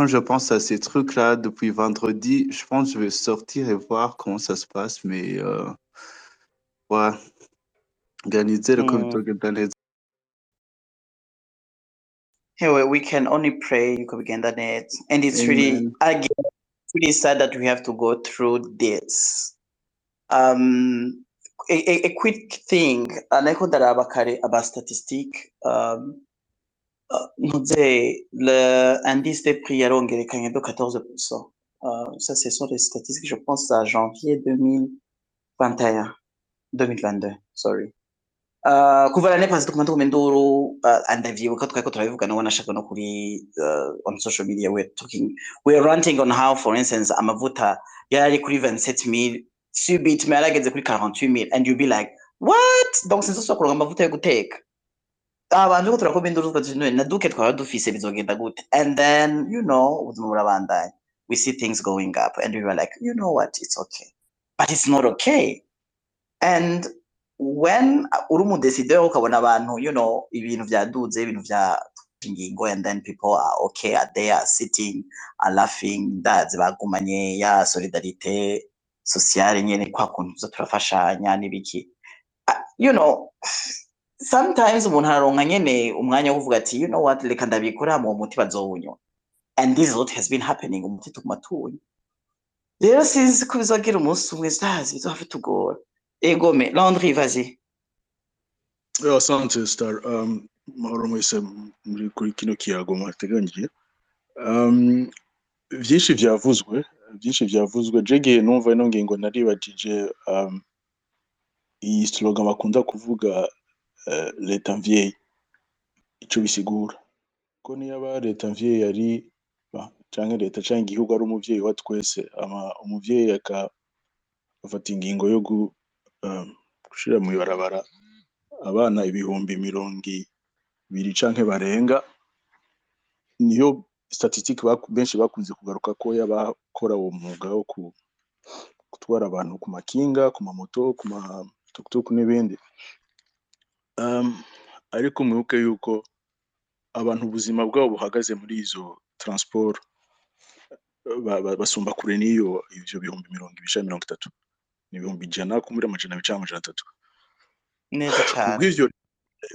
quand je pense à ces trucs-là depuis vendredi, je pense que je vais sortir et voir comment ça se passe. Mais euh, ouais, organiser le Mm. comité les Anyway, we can only pray you could begin the net. And it's really Amen. again it's really sad that we have to go through this. Um a, a, a quick thing, aneko daraba kare aba statistique um ntuze le indice des prix yarongerekanye de 14%. Uh, ça, ce sont les statistiques, je pense, à janvier 2021, 2022, sorry. On social media we're talking we're ranting on how for instance amavuta yari kuri 27000 subitement yarageze kuri 48000 and you be like what? Donc sinzi ushobora kuronka amavuta abantu ko turakoma induru tuvuga na duke twaba dufise bizogenda gute and then you know ubuzima burabandanya we see things going up and we were like you know what? It's okay. But it's not okay. And when uri umudesideri ukabona abantu you know ibintu byaduze ibintu bya ingingo and then people are okay are there sitting are laughing ndazi bagumanye ya solidarite sociale nyene kwa kuntu turafashanya n'ibiki Ah, you know sometimes umuntu araronka nyene umwanya wo kuvuga ati you know what? Reka ndabikora mu muti bazowunywa and this is what has been happening umuti tuguma tuwunywa rero sinzi ko bizogira umunsi umwe ndazi bizohava tugora egome landry Yeah, asante star um, mahoro mwese muri kuri kino kiyago mwateganyije. Um, vyinshi vyavuzwe vyinshi vyavuzwe. Jege numva ino ngingo naribajije um, iyi slogan bakunda kuvuga leta mvyeyi ico bisigura ko niyaba leta mvyeyi yari canke leta canke igihugu ari umuvyeyi wa twese ama umuvyeyi agafata ingingo yo um, gushira mw'ibarabara abana ibihumbi mirongo ibiri canke barenga niyo statistique baku- benshi bakunze kugaruka ko y'abakora uwo mwuga wo gutwara abantu ku makinga ku mamoto ku matukutuku n'ibindi. Ariko mwibuke yuko abantu ubuzima bwabo buhagaze muri izo ba- basumba kure n'iyo ivyo bihumbi mirongo ibiri mirongo itatu. Ni ibihumbi ijana kumuri amajana abiri canke amajana atatu. Neza cane. kubw'ivyo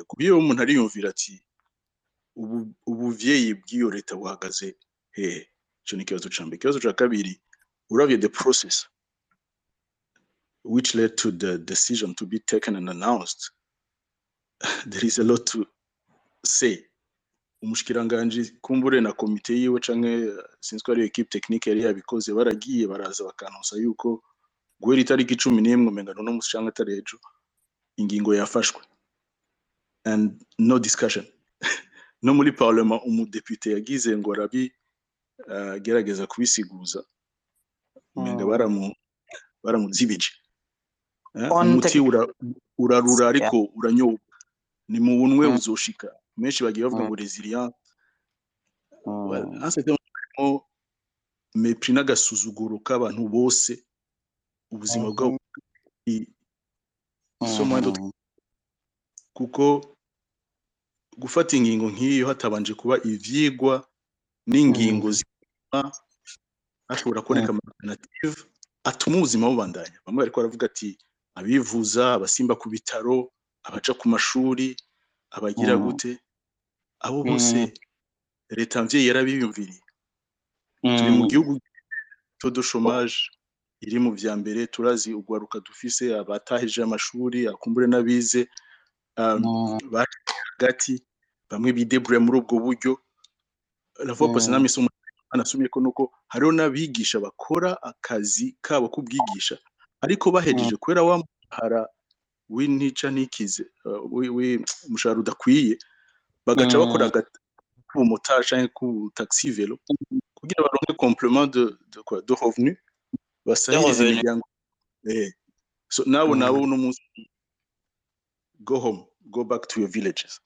kubw'ivyo umuntu ariyumvira ati ubu ubuvyeyi bw'iyo leta buhagaze hehe ico ni ikibazo ca mbere. Ikibazo ca kabiri uravye the process which led to the decision to be taken and announced there is a lot to say. Umushikiranganji kumbure na komite yiwe canke eh, sinzi ko ari equipe technique yari yabikoze baragiye baraza bakanonsa yuko guhera itariki cumi n'imwe umenga no musi canke atari ejo ingingo yafashwe. And no discussion. No muri parlement umudepite yagize ngo arabi uh, gerageza kubisiguza. Umenga Mm. baramu baramuzibije eh? Umuti urarura ariko uranyobwa ni mu bunwe Mm, uzoshika menshi bagiye bavuga mm, ngo resilience fait harimo mepri n'agasuzuguro k'abantu bose. Ubuzima bwabo kuko gufata ingingo nk'iyo hatabanje kuba ivyigwa n'ingingo zituma hashobora kuboneka alternative atuma ubuzima bubandanya. Bamwe bariko baravuga ati abivuza abasimba ku bitaro abaja ku mashuri abagira mm, gute abo bose mm, leta mvyeyi yarabiyumviriye. Turi mu mm, gihugu taux de chômage iri mu vya mbere turazi ugwaruka dufise abatahije amashuri akumbure n'abize. Mm, hagati bamwe bidebure muri ubwo buryo. Mm, namwe somo anasumye ko nuko hariho n'abigisha bakora akazi kabo k'ubwigisha. Ariko mm, bahejeje kubera wa mushahara w'intica ntikize uh, wi- wi- umushahara udakwiye bagaca bakora k'ubumotari canke k'ubutaxi velo kugira baronke complement de, de, quoi, de revenu de basahirize revenu. imiryango. Eh. so nabo nabo Mm, uno munsi go home go back to your villages.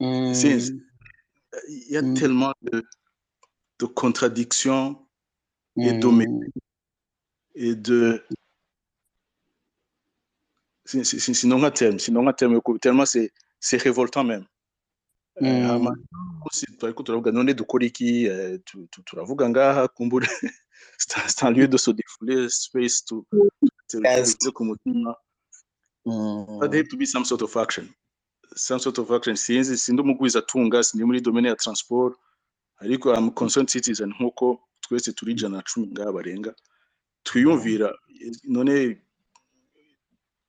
Since mm, il y a mm, tellement de, de contradictions et de si- sinon un terme sinon un terme tellement c'est c'est révoltant même. Twariko turavuga none dukora iki tu- tu- turavuga ngaha kumbura c'est un- c'est lieu de se défouler space to ku mutima there have to be some sort of action. Some sort of action. Sinzi sindi umugwiza atunga sindi muri domaine ya transport ariko am concerned citizen nk'uko twese turi ijana na cumi ngaha barenga twiyumvira none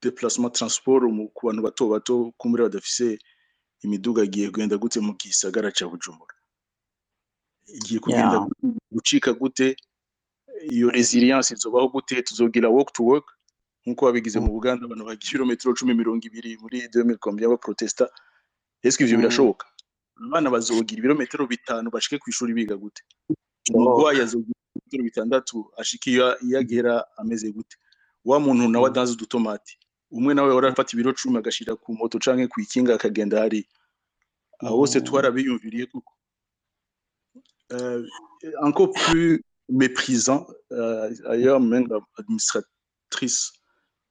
déplacement transport ku bantu bato bato kumbura badafise imiduga igiye kugenda gute mu gisagara ca Bujumbura. Igiye kugenda gucika gute iyo resilience izobaho gute tuzogira walk to work nk'uko babigize mu Buganda abantu bagira kilometero cumi mirongo ibiri muri 2000 combien ba protesta est-ce que ivyo Mm. birashoboka? Abana bazogira ibirometero bitanu bashike ku ishuri biga gute. Umurwayi azogira ibirometero bitandatu ashika iyo agera ameze gute. Wa muntu nawe Mm. adanze udutomati. Umwe nawe wari afata ibiro cumi agashira ku moto canke ku ikinga akagenda hari aho bose Mm. twarabiyumviriye kuko euh, encore plus méprisant euh, ailleurs même administratrice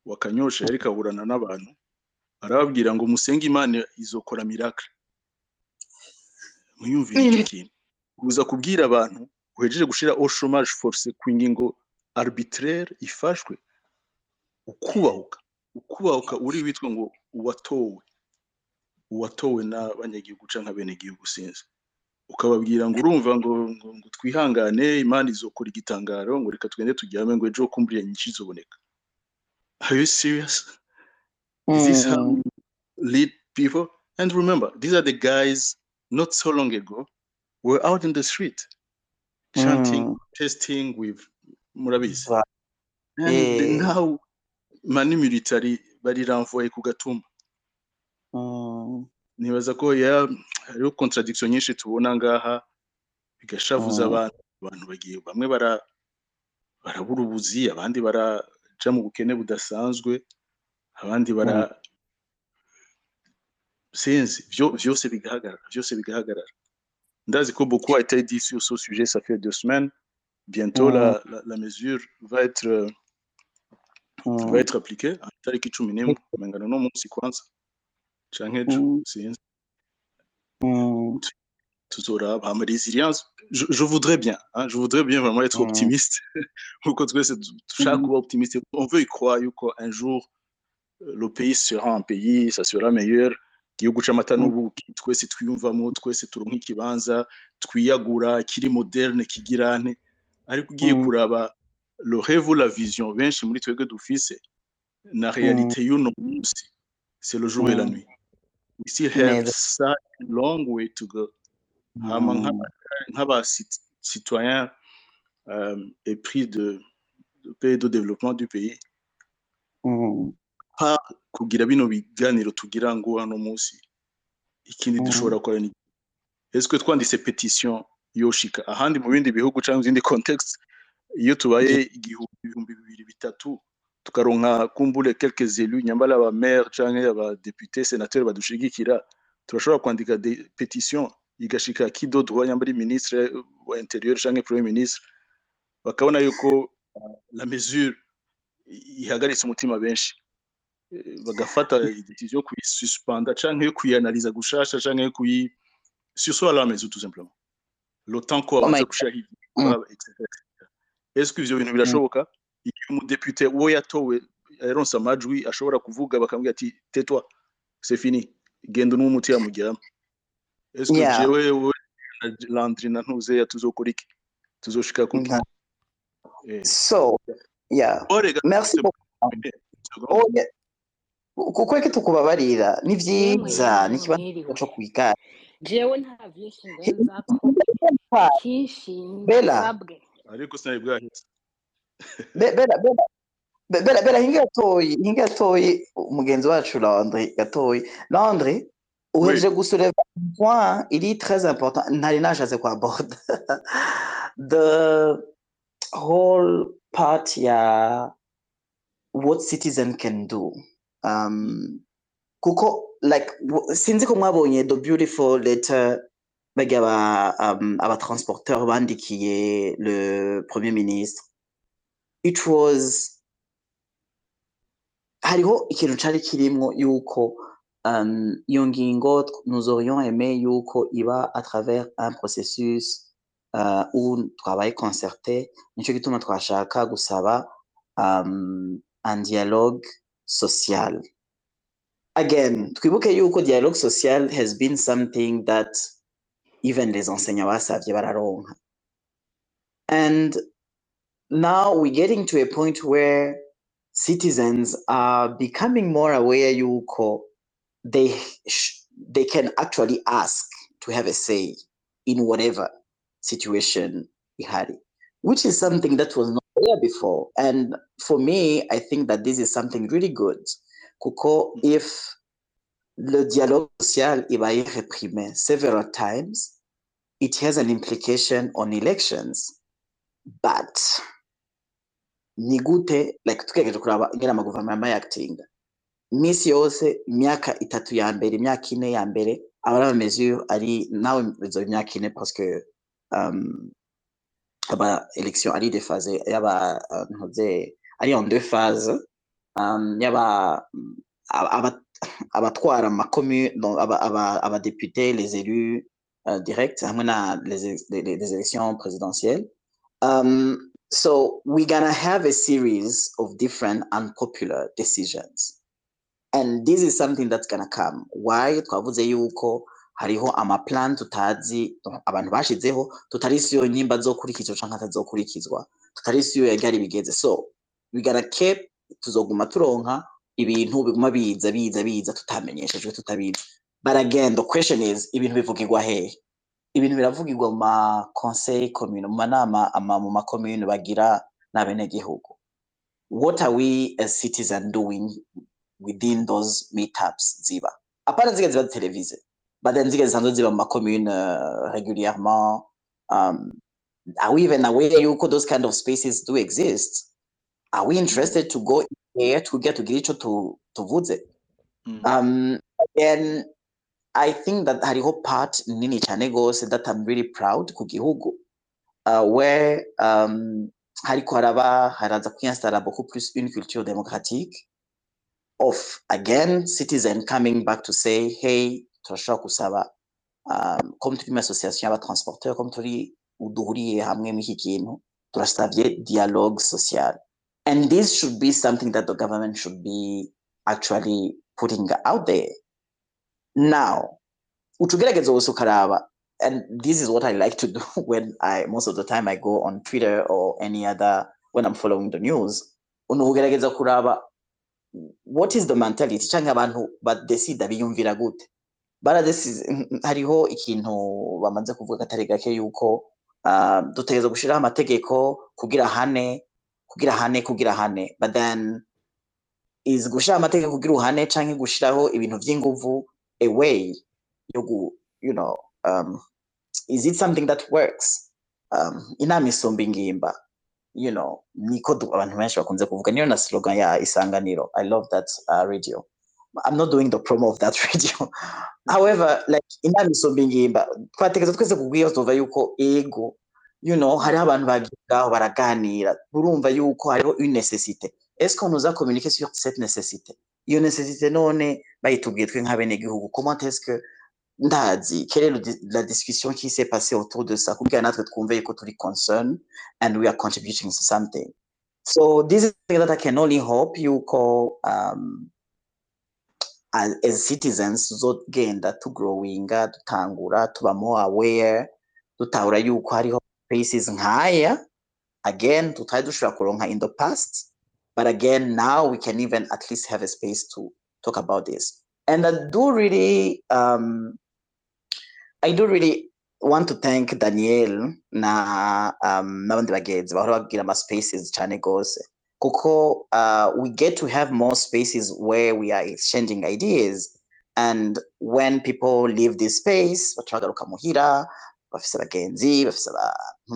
wa kanyosha yariko aburana n'abantu arababwira ngo musenge imana izokora miracle. Mwiyumvire icyo kintu? Uza kubwira abantu uhejeje gushira au chômage forcé ku ngingo arbitraire ifashwe ukubahuka. Ukubahuka uri witwa ngo uwatowe. Uwatowe n'abanyagihugu sinzi. Ukababwira ngo urumva ngo, ngo, twihangane imana izokora igitangaro ngo reka twende turyame ngo ejo kumburiya nyinshi izoboneka. Are you serious? Is this how Mm. lead people. And remember these are the guys not so long ago were out in the street chanting Mm. testing with murabizi. And now mani military bari renvoye ku gatumba Mm. nibaza ko hariho contradiction nyinshi tubona ngaha bigashavuza Mm. abantu. Abantu bagiye bamwe bara barabura ubuzi abandi baraja mu bukene budasanzwe abandi bara sinzi vyo vyose bigahagarara bigahagarara. Ndazi ko beaucoup a été dit sur ce sujet ça fait deux semaines. Bientôt la, la, la mesure va être va être appliquée itariki cumi n'imwe. Kwanza ejo Mm. sinzi Mm. tuzoraba je, voudrais bien hein, je voudrais bien vraiment être Mm. optimiste. Nkuko twese du- dushaka kuba optimiste. On veut y croire yuko un jour euh, le pays sera un pays ça sera meilleur. Igihugu c'amata n'ubuki twese twiyumvamo twese turonka ikibanza twiyagura kiri moderne kigirane ariko ugiye kuraba le rêve ou la vision benshi muri twebwe dufise na réalité y'uno munsi c'est le jour et la Mm. nuit we still have such a long way to go hama Mm. nk'aba- nk'abacitoyens euh, épris de, de paix et de développement du pays Mm. kugira bino biganiro tugira ngo hano munsi ikindi Mm. dushobora gukora ni est-ce que twanditse petition yoshika ahandi mu bindi bihugu cyangwa mu zindi context iyo tubaye igihumbi ibihumbi bibiri bitatu tukaronka kumbure quelques élus nyambala aba maire canke aba député sénateur badushigikira turashobora kwandika petition igashika kido droit nyambari ministre wa intérieur canke premier ministre bakabona yuko uh, la mesure ihagaritse umutima benshi. Eh, bagafata decision yo kuyisuspenda canke yo kuyianaliza gushasha canke yo kuyi sursoir la maison tout simplement. Le temps ko Oh gushahidi Mm. etc est-ce que ivyo bintu birashoboka? Igihe umudepute uwo yatowe yaronse amajwi ashobora kuvuga bakamubwira ati tetwa c'est fini genda n'uwo umuti que Yeah. jewe wowe na landry na ntuzeya tuzokora iki tuzoshika ku. Eh, So, yeah. oh, Merci beaucoup. eh. Oh, kuko reka tukubabarira? Ni byiza ni ikibazo cyo kwigana jewe nta vyinshi ndenzako ikinshi Bella. ndasabwe ariko sinari bwahise Be- bera bera be- bera bera hinga gatoyi hinga gatoyi umugenzi wacu Landry gatoyi Landry gusureva point il est très important ntari nashatse kwa borda the whole part ya what citizen can do. Um, kuko like sinzi ko mwabonye the beautiful letter bajya aba um, abatransporteur bandikiye le premier ministre. It was hariho ikintu cari kirimwo yuko um, iyo ngingo nous aurions aimé yuko iba à travers un processus uh, où twabaye concerté. Nico gituma twashaka gusaba um, un dialogue social. Again twibuke yuko dialogue social has been something that even les enseignants basavye bararonka. And now we're getting to a point where citizens are becoming more aware yuko they they can actually ask to have a say in whatever situation ihari which is something that was not there before. And for me i think that this is something really good. Kuko if le dialogue social ibaye reprimé several times. It has an implication on elections but ni gute like tugerageje kuraba ingene amaguverinoma yakitinga iminsi yose itatu ya mbere imyaka ine ya mbere ari nawe ine parce que um, aba election ari phases yaba uh, ntuze ari en deux phases. Um, abatwara les élus uh, direct hamwe les, les, élections présidentielles. Um, so we're gonna have a series of different unpopular decisions. And this is something that's gonna come. Why? Twavuze yuko hariho amaplan tutazi abantu bashizeho tutari siyo nyimba zokurikizwa canke atazokurikizwa tutari siyo bigeze. So we gonna keep tuzoguma turonka ibintu biguma biza biza biza tutamenyeshejwe tutabizi. The question is ibintu bivugirwa hehe ibintu biravugirwa mu ma conseil commune mu manama ama mu makomune bagira n'abenegihugu. What are we as citizen doing within those meetups ziba? Apana zige ziba televize but then zige zisanzwe ziba mu makomune uh, régulièrement um, are we even aware yuko those kind of spaces do exist? Are we interested to go there tugira tugire ico tu- tuvuze Mm. um, and I think that hariho part nini cyane gose that I'm really proud ku gihugu uh, where um, hariko haraba haraza kwinstalla beaucoup plus une culture démocratique of again citizen coming back to say hey turashobora gusaba um, comme turi mu association y'abatransporteur comme turi duhuriye hamwe muri iki kintu turasavye dialogue social. And this should be something that the government should be actually putting out there. Now utugerageza wose ukaraba and this is what i like to do when i most of the time i go on twitter or any other when i'm following the news. Kuraba what is the mentality? Canke abantu badesida biyumvira gute baradesi hariho ikintu bamaze kuvuga katari gake yuko uh, dutegereza gushiraho amategeko kugira hane but then is gushiraho amategeko kugira uhane canke gushiraho ibintu vy'inguvu a way gu, you know um, is it something that works? Um, inama isumba ingimba. You know niko abantu benshi bakunze kuvuga. Niyo na slogan ya isanganiro. I love that uh, radio. I'm not doing the promo of that radio. However like inama isumba ingimba. Twatekereza twese kubwiyo tuva yuko ego you know hariho abantu bagigaho baraganira urumva yuko hariho une nécessité est-ce qu'on nous a communiqué sur cette nécessité iyo nécessité none bayitubwiye twe nk'abenegihugu comment est-ce que ndazi? Quelle est la discussion qui s'est passée autour de ça? Kugira natwe twumve yuko turi concern and we are contributing to something. So this is that i can only hope yuko um, as, as citizens tuzogenda tugrowinga dutangura tuba more aware dutahura yuko hariho spaces higher. Again tutari dushobora kuronka in the past but again now we can even at least have a space to talk about this. And i do really um, I do really want to thank Daniel na um, spaces cyane kuko uh, we get to have more spaces where we are exchanging ideas. And when people leave this space bafise abagenzi bafise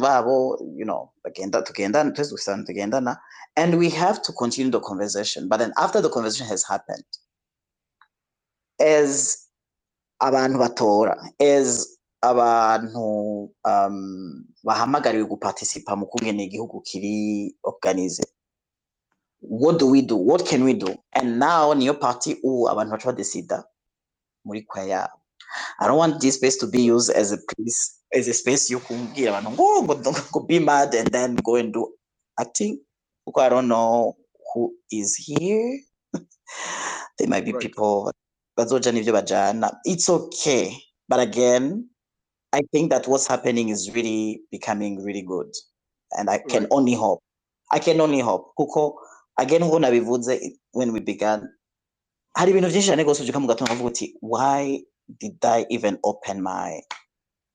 babo you know bagenda tugendana twese dufise tugendana and we have to continue the conversation. But then after the conversation has happened as abantu batora as abantu um, bahamagariwe guparticipa mu kungene igihugu kiri organize what do we do? What can we do? And now niyo party ubu abantu baca badesida muri kwaya I don't want this space to be used as a place as a space yo kumbwira abantu ngo ngo ngo ngo be mad and then go and do acting. I don't know who is here. There might be Right. people bajana it's okay. But again I think that what's happening is really becoming really good. And I can Right. only hope I can only hope. Kuko again when we began hari ibintu byinshi cyane rwose ubyuka mu gatondo ukavuga uti why did I even open my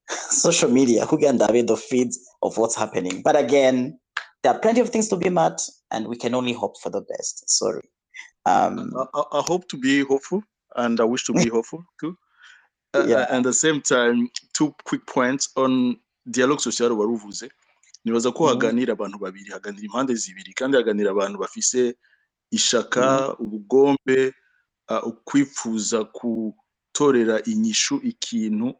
social media kugira ndabe the feeds of what's happening but again there are plenty of things to be mad and we can only hope for the best sorry um I, I, hope to be hopeful and I wish to be hopeful too. Uh, Yeah. At the same time, two quick points on dialogue social waruvuze. Nibaza ko Mhm. haganira abantu babiri, haganira impande zibiri kandi haganira abantu bafise ishaka, ubugombe, uh, ukwifuza gutorera inyishu ikintu uh,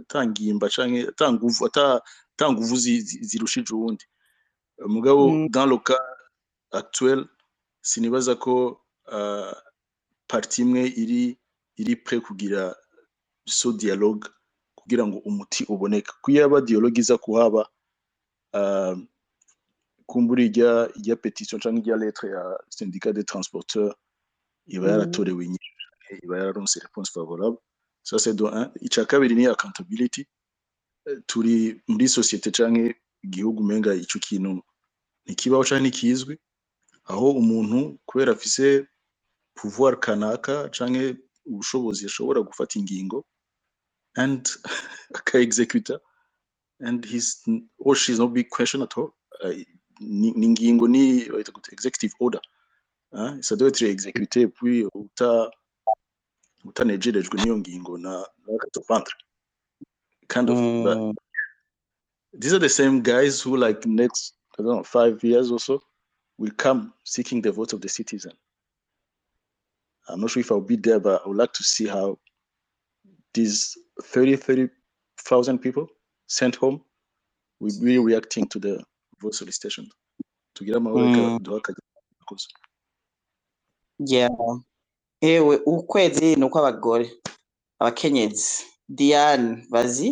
atangimba canke atanguvu ata atanguvu zi- zi- zirushije uwundi. Mugabo Mm. dans le cas actuel sinibaza ko uh, parti imwe iri iri pre kugira so dialogue kugira ngo umuti uboneke ko iyo yaba dialogue iza kuhaba uh, kumbura ijya ijya petition cyangwa ijya lettre ya syndicat des transporteurs iba Mhm. yaratorewe inyishu iba yararonse réponse favorable. Ça c'est de un icya kabiri ni accountability. Eh, turi muri societe canke igihugu umenga ico kintu ntikibaho canke ntikizwi aho umuntu kubera afise pouvoir kanaka canke ubushobozi ashobora gufata ingingo and aka-executa and he's or she's not being questioned at all Uh, ni ingingo ni executive order. Hein? ça doit être exécuté puis uta n'iyo ngingo na nakatopandre kind of Mm. these are the same guys who like next I don't know five years or so will come seeking the vote of the citizen. I'm not sure if I'll be there, but I would like to see how these 30, 30,000 people sent home will be reacting to the vote solicitation. To get Mm. because yeah ewe ukwezi ni ukw'abagore. Abakenyezi. Diane bazi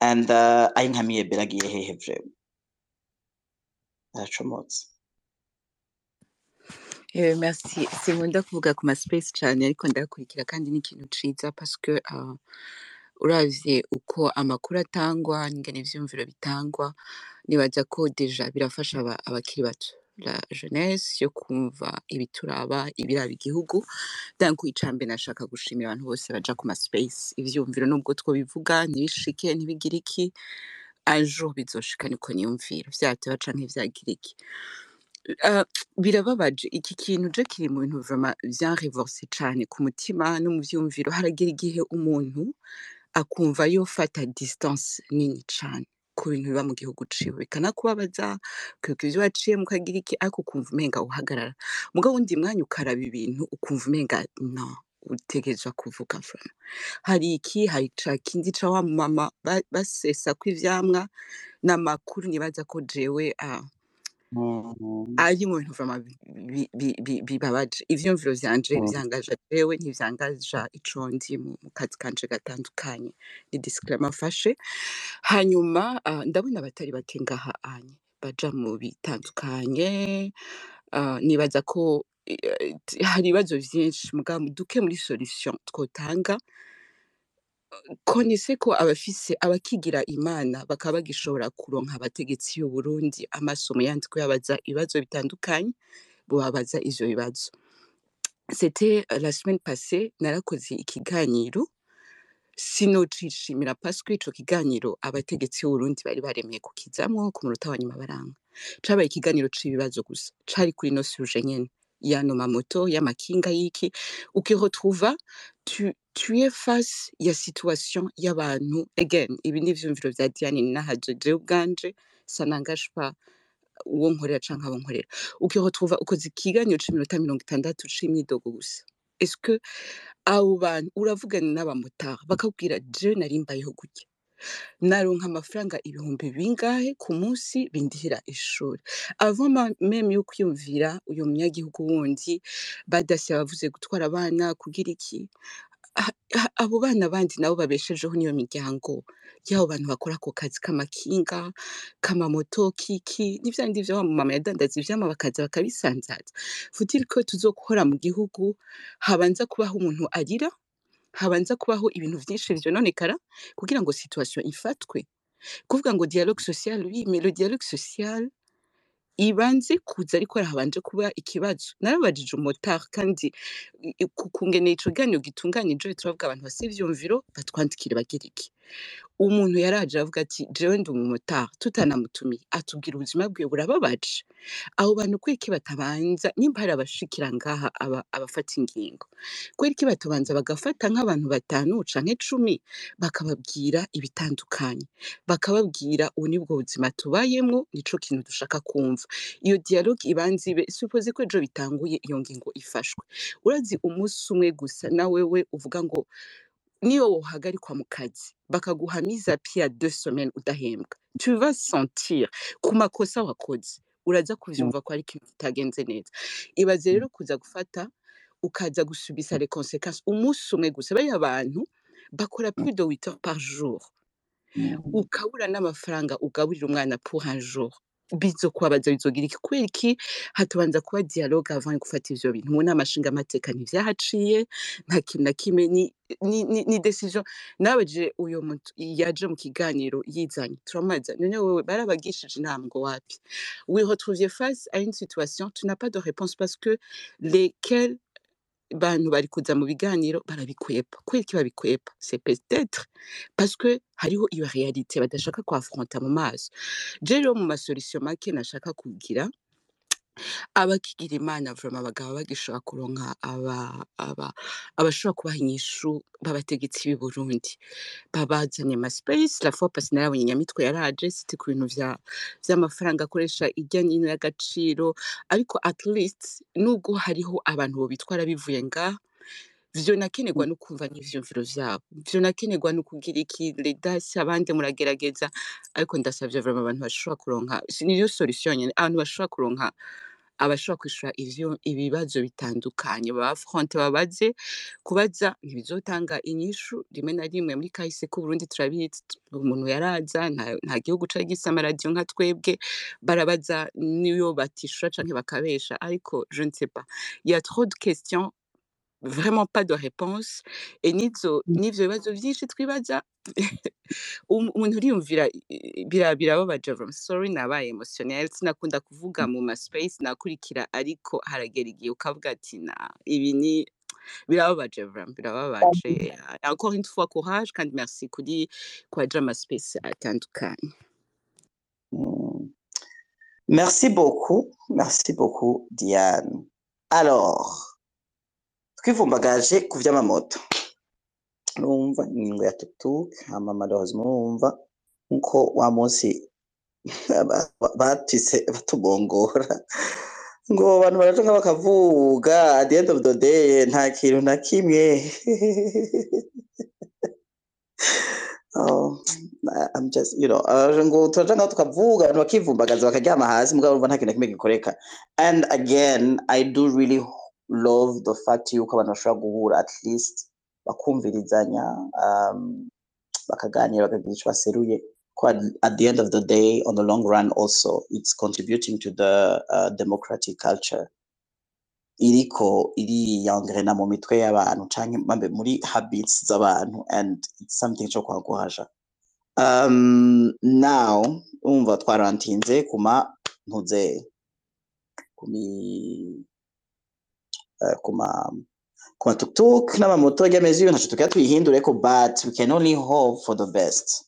and uh, ayinkamiye beragiye hehe vrema aracomotse. Eh, merci. Sinkunda kuvuga ku ma space cyane ariko ndayakurikira kandi ni ikintu ciza parce que uh, uravye uko amakuru atangwa n'ingene ivyumviro bitangwa nibaza ko deja birafasha aba- abakiri bato. La jeunesse yo kumva ibituraba ibiraba igihugu. Danku icambe nashaka gushimira abantu bose baja ku ma space. Ivyumviro nubwo twobivuga ntibishike ntibigire iki. Jour bizoshika niko niyumvira. Vyateba canke vyagira iki. Birababaje. Iki kintu je kiri mu bintu vraiment vyanrevorse cane ku mutima no mu vyumviro. Haragira igihe umuntu akumva yofata distance nini cane. Ku bintu biba mu gihugu ciwe. Bikanakubabaza ukibuka ivyo waciyemwo ukagira iki ariko ukumva umenga uhagarara. Mugabo wundi mwanya ukaraba ibintu ukumva umenga no utegerezwa kuvuga vraiment hari iki? Hari ca kindi ca wa mama ba- basesako ivyamwa n'amakuru nibaza ko jewe Mm. Ari mu bintu vraiment bi- bi- bi- bibabaje ivyumviro vyanje Mm. vyangaja jewe ntivyangaja ico ndi mu kazi kanje gatandukanye. Ni disclaimer mfashe. Hanyuma uh, ndabona abatari bake ngaha anye baja mu bitandukanye. Uh, nibaza ko eh, hari ibibazo vyinshi. Mugabo duke muri solution twotanga. Konese ko abafise abakigira imana bakaba bagishobora kuronka abategetsi y'u Burundi amasomo yandiko yabaza ibibazo bitandukanye bobabaza ivyo bibazo. C'était la semaine passée narakoze ikiganiro sinocishimira que ico kiganiro abategetsi b'Uburundi bari baremeye kukizamwo ku munota wa nyuma baranga cabaye ikiganiro c'ibibazo gusa cari kuri no suje nyene yano mamoto y'amakinga y'iki ukiretrouva tu, tu es face ya situation again ibi ni ivyumviro vya Diane nahaje jewe ubwanje pas uwo nkorera canke abo nkorera. Ukoze ikiganiro c'iminota mirongo itandatu gusa. Est-ce que abo bantu uravugana n'abamotari jewe gutya? Naronka amafaranga ibihumbi bingahe ku munsi bindihira ishuri. Ma- meme yo kwiyumvira uyu munyagihugu wundi badasiye bavuze gutwara abana kugira iki? Ha- ha- abo bana bandi nabo babeshejeho n'iyo miryango y'abo bantu bakora ako kazi k'amakinga k'amamoto kiki n'ivya bindi vyo wa mama yadandaza ivyama bakaza bakabisanzaza. Futile ko tuzokora mu gihugu habanza kubaho umuntu arira? Habanza kubaho ibintu vyinshi vyononekara kugira ngo situation ifatwe. Kuvuga ngo dialogue social oui mais le dialogue social ibanze kuza ariko habanje kuba ikibazo. Narabajije umumotari kandi ku kungene ico kiganiro gitunganije turavuga abantu bafise ivyumviro batwandikire bagira iki umuntu yaraje aravuga ati jewe ndi umumotari tutanamutumiye atubwira ubuzima bwiwe burababaje. Abo bantu kubera iki batabanza nimba hari abashikira ngaha aba- abafata ingingo. Kubera iki batabanza bagafata nk'abantu batanu canke cumi bakababwira ibitandukanye. Bakababwira ubu ni bwo buzima tubayemwo nico kintu dushaka kumva. Iyo dialogue ibanza ibe suppose ko ejo bitanguye iyo ngingo ifashwe. Urazi umunsi umwe gusa na wewe uvuga ngo niyo wohagarikwa mu kazi. Bakaguha mise à pied ya deux semaines udahembwa tu vas sentir ku makosa wakoze. Uraza kuvyumva ko ari ikintu kitagenze neza. Ibaze rero kuza gufata ukaza gusubisa les conséquences. Umunsi umwe gusa. Bariya bantu bakora plus de 8 heures par jour. Ukabura n'amafaranga ugaburira umwana pour un jour bizokubabaza bizogira iki kubera iki hatubanza kuba dialogue avant gufata ivyo bintu. Mu nama nshingamateka ntivyahaciye nta kintu na kimwe ni, ni, ni, ni decision. Nabajije uyo muntu yaje mu kiganiro yizanye turamubaza none wewe barabagishije inama ngo wapi? We retrouviez face à une situation tu n'as pas de réponse parce que lesquels bantu bari kuza mu biganiro barabikwepa. Iki babikwepa? C'est peut-être parce que hariho iyo réalité badashaka kuafronta mu maso. Je rero mu masolution make nashaka kugira abakigira imana vraiment bagaba bagishobora kuronka aba aba abashobora kubaha inyishu b'abategetsi b'i Burundi. Babazanye ama space la fois passée narabonye nyamitwe yaraje c'était ku bintu vya vy'amafaranga akoresha irya nyine y'agaciro ariko at least nubwo hariho abantu bobitwara bivuye ngaha vyonakenerwa no kumva n'ivyumviro vyabo. Vyonakenerwa no kugira iki? Redasi abandi muragerageza. Ariko ndasavye vraiment abantu bashobora kuronka niyo solution nyene. Abantu bashobora kuronka abashobora kwishura ivyo ibibazo bitandukanye. Babafronte babaze kubaza ntibizotanga inyishu rimwe na rimwe muri kahise k'uburundi turabizi umuntu yaraza nta, gihugu cari gifise amaradiyo nka twebwe barabaza niyo batishura canke bakabesha. Ariko je ne sais pas. Il y a trop de questions vraiment pas de réponse et nizo um- umuntu birababaje vraiment sorry nabaye emotionnel sinakunda kuvuga mu ma space nakurikira ariko haragera igihe ukavuga ati na ibi ni birababaje vraiment birababaje encore une fois courage kandi merci kuri kwaja ama space atandukanye Mm. Merci beaucoup, merci beaucoup Diane. Alors, twivumbagaje ku vy'amamoto. Urumva ingingo ya tutuke hama malheureusement urumva nk'uko wa munsi ba- ba- batise batugongora ngo abantu baraja nga bakavuga at the end of the day nta kintu na kimwe. Oh, I'm just, you know, uh, ngo turaja ngaho tukavuga abantu bakivumbagaza bakaryama hasi mugabo urumva nta kintu na kimwe gikoreka. And again I do really love the fact yuko abantu bashobora guhura at least bakumvirizanya um, bakaganira bakagira ico baseruye. At, the end of the day on the long run also it's contributing to the uh, democratic culture. Iriko iriyangrena mu mitwe y'abantu mambe muri habits z'abantu and it's something co kwaguhaja um, now umva twarantinze kuma ntuze kumi kuma tuktuk n'amamoto y'amezi ntaco tugira tuyihindureko but we can only hope for the best.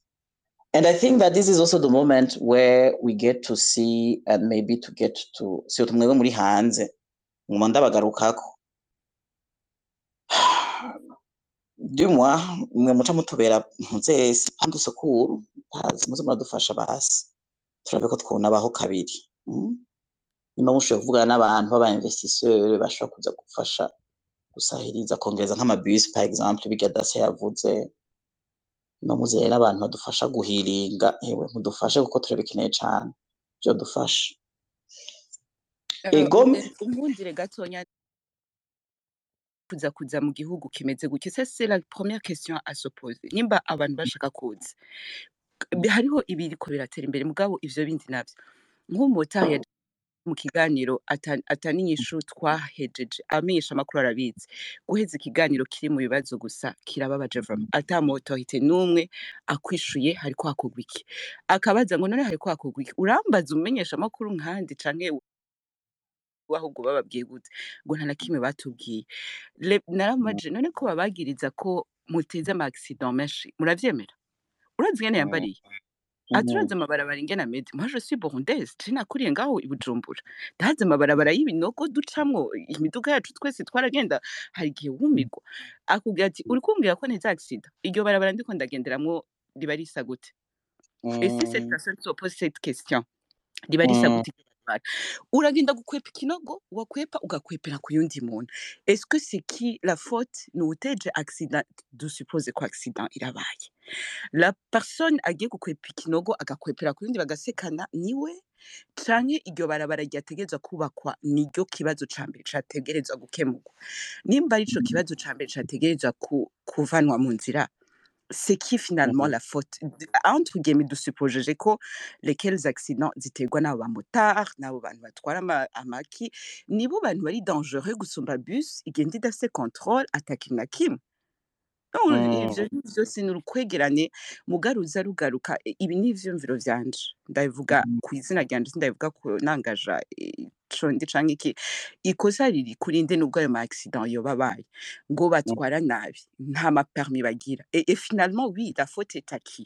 And I think that this is also the moment where we get to see and maybe to get to si mwebwe muri hanze nguma ndabagarukako dumwa mwe muca mutubera muzesi pande sukuru ntazi muze muradufasha basi. Turabe ko twonabaho kabiri. Mm? Nimba mushoboye kuvugana n'abantu b'aba investisseur bashobora kuza gufasha gusahiriza kongereza nk'amabisi par exemple birya dase yavuze. No muzeye n'abantu badufasha guhiringa. Ewe mudufashe kuko turabikeneye cane. Vyodufasha Eh, egome eh, unkundire gatonya. Kuza kuza mu gihugu kimeze gutya. Ça c'est la première question à se poser. Nimba abantu bashaka kuza. Hariho ibiriko biratera imbere mugabo ivyo bindi navyo. Nk'umumotari mu kiganiro ata- atani inyishu twahejeje amenyesha amakuru arabizi. Guheza ikiganiro kiri mu bibazo gusa kirababaje vraiment ata mu autorité n'umwe akwishuye hariko hakorwa iki. Akabaza ngo none hariko hakorwa iki? Urambaza umenyesha amakuru nkandi canke ahubwo bababwiye gute? Ngo nta na kimwe batubwiye. Naramaje none ko babagiriza ko muteze ama accident menshi muravyemera? Urazi ingene yambariye? Ati urazi amabarabara ingene ameze. Moi je suis burundaise je nakuriye ngaho i bujumbura. Ndazi amabarabara y'ibinogo ducamwo imiduga yacu twese twaragenda hari igihe wumirwa akubwira ati uri kumbwira ko ntiza accident? Iryo barabara ndiko ndagenderamwo riba risa gute. Et si cette personne se pose cette question? Riba risa gute? iryo uragenda gukwepa ikinogo wakwepa ugakwepera ku yundi muntu. C'est qui la faute? Ni uwuteje accident dusuppose ko accident irabaye la personne agiye gukwepa ikinogo agakwepera ku yundi bagasekana ni we canke iryo barabara ryategerezwa kubakwa niryo kibazo ca mbere categerezwa gukemurwa? Nimba arico kibazo ca mbere categerezwa ku, kuvanwa mu nzira c'est qui finalement la faute? Entre guillemets dusupojeje ko lesquels accidents ziterwa n'abo bamotari n'abo bantu batwara ama- amaki nibo bantu bari dangereux gusumba bus igenda idafise controle atakintu na kimwe No, ivyo vyose ni urukwegerane mugaruza rugaruka ibi ni ivyumviro vyanje ndabivuga ku izina ryanje sindabivuga ku nangaja ico ndi canke iki ikosa riri kuri nde nubwo ayo ma accident yoba abaye? Ngo batwara nabi nta ma permis bagira. Et, et finalement oui la faute est à qui?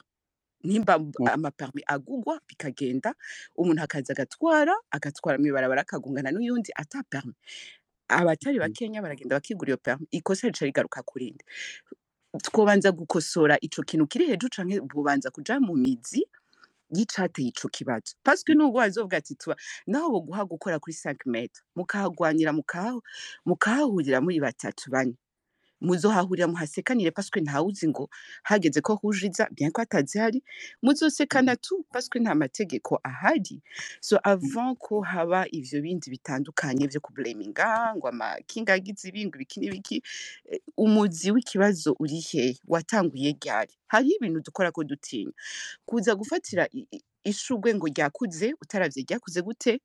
Nimba ama permis agugwa bikagenda umuntu akaza agatwara agatwara mw'ibarabara akagongana n'uyundi ata abatari bakenya baragenda bakigura iyo permis ikosa rica rigaruka kuri nde? Twobanza gukosora ico kintu kiri hejuru canke bubanza kuja mu mizi y'icateye ico kibazo parce que nubwo bazovuga ati tuba naho boguha gukora kuri 5 metres mukahagwanira mukaha mukahahurira muri batatu bane. Muzohahurira muhasekanire que ntawuzi ngo hageze ko hujiza bien ko atazihari muzosekana tu que nta mategeko ahari. So avant ko haba ivyo bindi bitandukanye vyo kublaminga ngo amakinga agize ibi ngo ibiki n'ibiki eh, umuzi w'ikibazo uri hehe watanguye ryari? Hariho ibintu dukora ko dutinya. Kuza gufatira ishugwe ngo ryakuze utaravye ryakuze gute?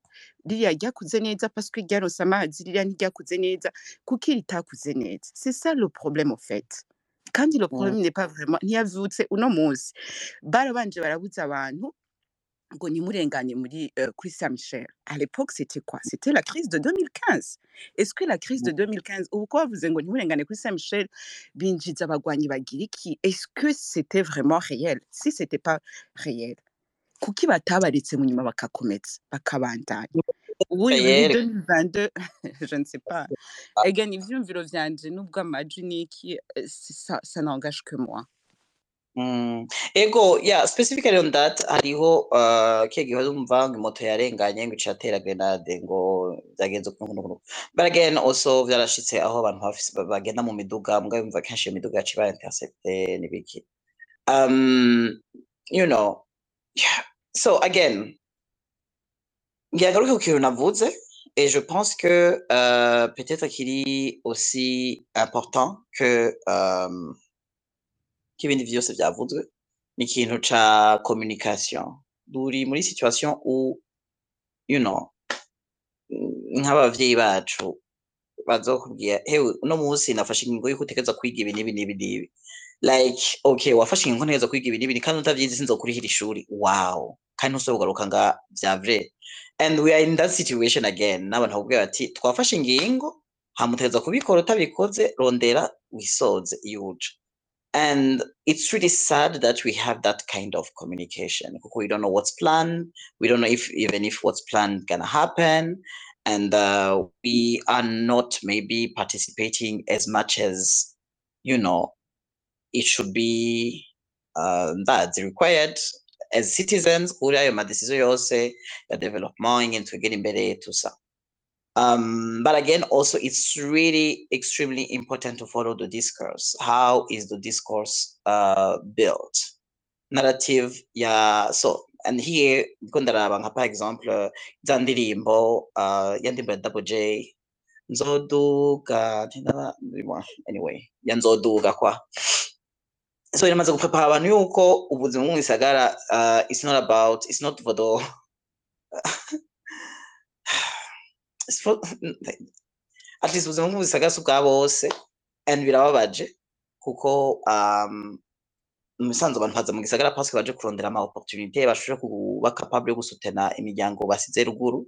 Ririya ryakuze neza parce que ryaronse amazi ririya ntiryakuze neza kuko iri ritakuze neza. C'est ça le problème au fait. Kandi le problème n'est pas vraiment ntiyavutse uno munsi. Barabanje barabuza abantu ngo ntimurengane muri euh, kuri Saint Michel à l'époque c'était quoi? C'était la crise de 2015 est-ce que la crise de 2015 ubu ko bavuze ngo ntimurengane kuri Saint Michel binjiza abagwanyi bagira iki est-ce que c'était vraiment réel? Si c'était pas réel kuki batabaretse mu nyuma bakakomeza bakabandanya ubu Yere. 2022 je ne sais pas again ivyumviro vyanje nubwo amaji niki ça, n'engage que moi Mm. Ego, yeah, specifically on that, hariho uh, kiya gihe urumva ngo moto yarenganye ngo icatera grenade ngo vyagenze ukuntu n'ukuntu. But again, also vyarashitse aho abantu ba- bagenda mu miduga, mbwa yumva kenshi iyo miduga yaciye intercepte n'ibiki. Um, you know, So again, il y a quelque chose que et je pense que euh, peut-être qu'il est aussi important que euh, qu'il y c'est vous deux, mais qu'il y ait une communication. D'où il y a. Situation où, you know, nk'abavyeyi bacu like okay wafashe ingingo ntegerezwa kwiga ibi n'ibi kandi utavyize sinzokurihira ishuri wow. Kandi ntuzogaruka nga vya and we are in that situation again. N'abantu bakubwira bati twafashe ingingo hamutegerezwa kubikora utabikoze rondera wisoze iyo uja And it's really sad that we have that kind of communication. We don't know what's planned. We don't know if even if what's planned gonna happen, and uh, we are not maybe participating as much as you know it should be. Uh, that's required as citizens. Kuri ayo madecision yose ya development ingene twegera imbere tusa. Um, but again, also it's really extremely important to follow the discourse. How is the discourse uh, built? Narrative, yeah. So, and here, kundaraba nka par exemple, za ndirimbo, uh, ya ndirimbo ya Double J, ntindaba- anyway, ya nzoduga kwa. So iramaze guprepara abantu yuko ubuzima mu gisagara, uh, it's not about, it's not for the, it's for, at least ubuzima mu gisagara si ubwa bose and birababaje kuko um, mu bisanzwe abantu baza mu gisagara parce que baje kurondera ama opportunité bashobora kuba capable yo gusutena imiryango basize ruguru.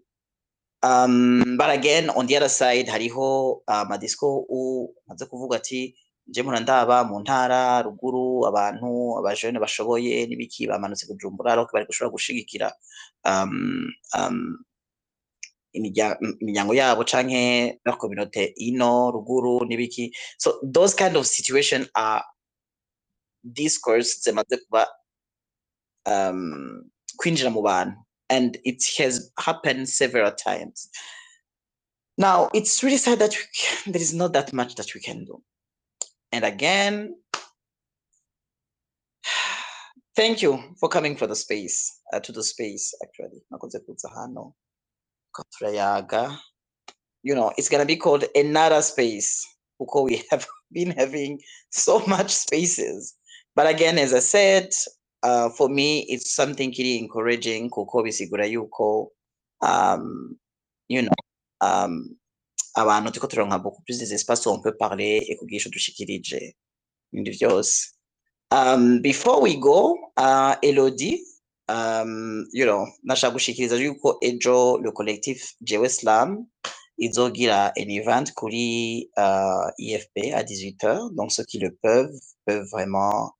Um, but again on the other side hariho amadisco uh, maze kuvuga ati je mpora ndaba mu ntara ruguru abantu abajene bashoboye n'ibiki bamanutse kujumbura ariko bari gushobora gushigikira um, um, imirya- imiryango yabo canke la communauté ino ruguru n'ibiki. So those kind of situation are discourse zimaze kuba um, kwinjira mu bantu. And it has happened several times. Now it's really sad that we can, there is not that much that we can do. And again thank you for coming for the space uh, to the space actually. You know it's gonna be called another space because we have been having so much spaces. But again as i said uh, for me it's something really encouraging. Kuko bisigura yuko um, you know um, abantu turiko turonka beaucoup plus des espaces où on peut parler et ico dushikirije ibindi vyose um, before we go uh, elodie um, you know nashaka gushikiriza yuko ejo le collectif jewe slam izogira un event kuri uh, ifp à 18h donc ceux qui le peuvent peuvent vraiment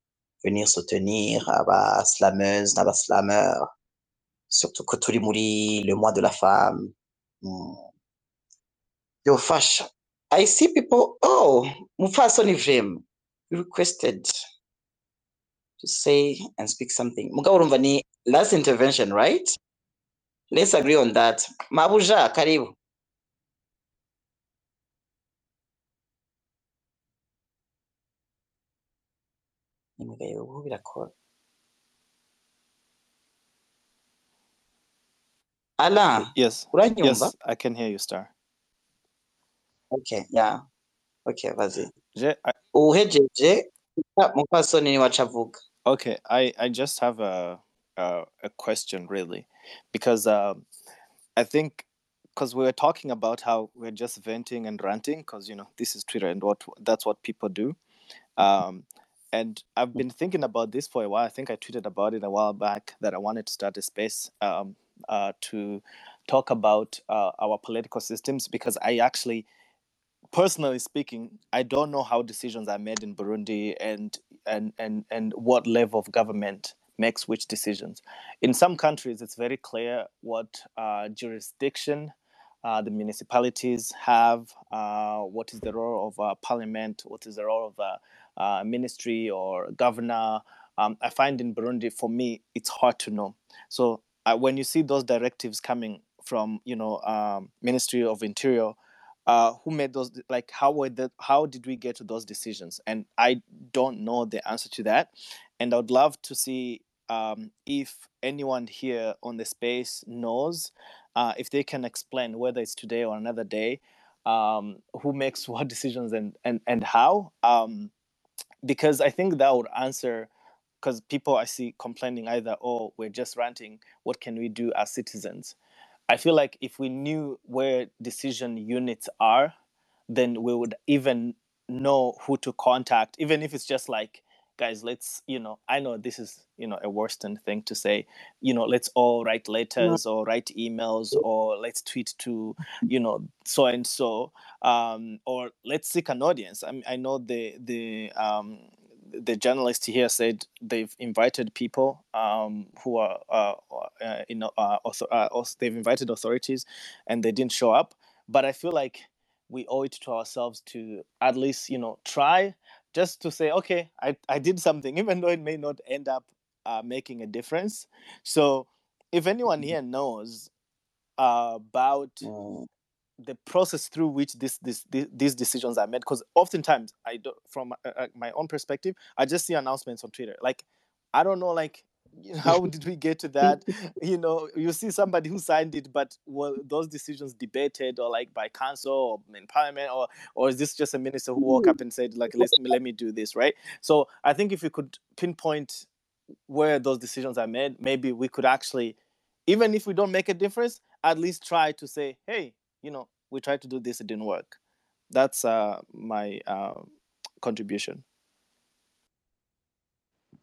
venir soutenir aba slameuses n'aba slameurs surtout que muri le mois de la femme mm. Yo fasha i see people oh mufasoni vim you requested to say and speak something. Mugabo last intervention right? Let's agree on that. Mabuja karibu. Imigayo ubu birakora Alain Yes, uranyumva yes, I can hear you, Star. Okay yeah okay vas-y Je- I, uhejeje mufasoni ni wacu avuga okay, I, I just have a, a a question really, because um, I think because we were talking about how we're just venting and ranting, because you know this is Twitter and what that's what people do. Um, and I've been thinking about this for a while. I think I tweeted about it a while back that I wanted to start a space um, uh, to talk about uh, our political systems because I actually personally speaking, I don't know how decisions are made in Burundi and and and and what level of government makes which decisions. In some countries, it's very clear what uh, jurisdiction uh, the municipalities have, uh, what is the role of uh, parliament, what is the role of a uh, ministry or governor. Um, I find in Burundi, for me, it's hard to know. So uh, when you see those directives coming from, you know, um, Ministry of Interior, uh, who made those like how were the how did we get to those decisions? And i don't know the answer to that. And i would love to see um, if anyone here on the space knows uh, if they can explain whether it's today or another day um, who makes what decisions and and, and how. Um, because i think that would answer because people i see complaining either oh we're just ranting. What can we do as citizens I feel like if we knew where decision units are, then we would even know who to contact, even if it's just like, guys, let's, you know, I know this is, you know, a Western thing to say, you know, let's all write letters or write emails or let's tweet to, you know, so and so, um, or let's seek an audience. I mean, I know the the um, the journalist here said they've invited people um, who are uh, uh, you know uh, author- uh, they've invited authorities and they didn't show up. But i feel like we owe it to ourselves to at least you know try just to say okay i, I did something even though it may not end up uh, making a difference. So if anyone here knows uh, about Mm. The process through which this, this, this these decisions are made because oftentimes i don't from uh, uh, my own perspective i just see announcements on twitter. Like i don't know like how did we get to that? You know you see somebody who signed it but were those decisions debated or like by council or in parliament or or is this just a minister who woke up and said like let me let me do this right? So i think if you could pinpoint where those decisions are made maybe we could actually even if we don't make a difference at least try to say hey you know we tried to do this it didn't work. That's uh my uh, contribution.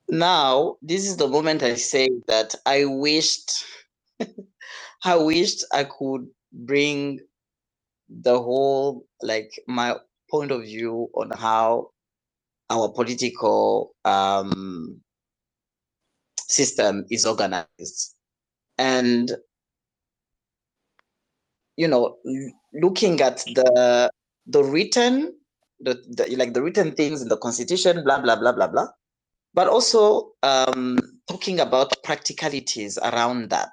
Now this is the moment i say that i wished i wished i could bring the whole like my point of view on how our political um system is organized. And you know looking at the the written the, the like the written things in the constitution blah blah blah blah blah. But also um talking about practicalities around that.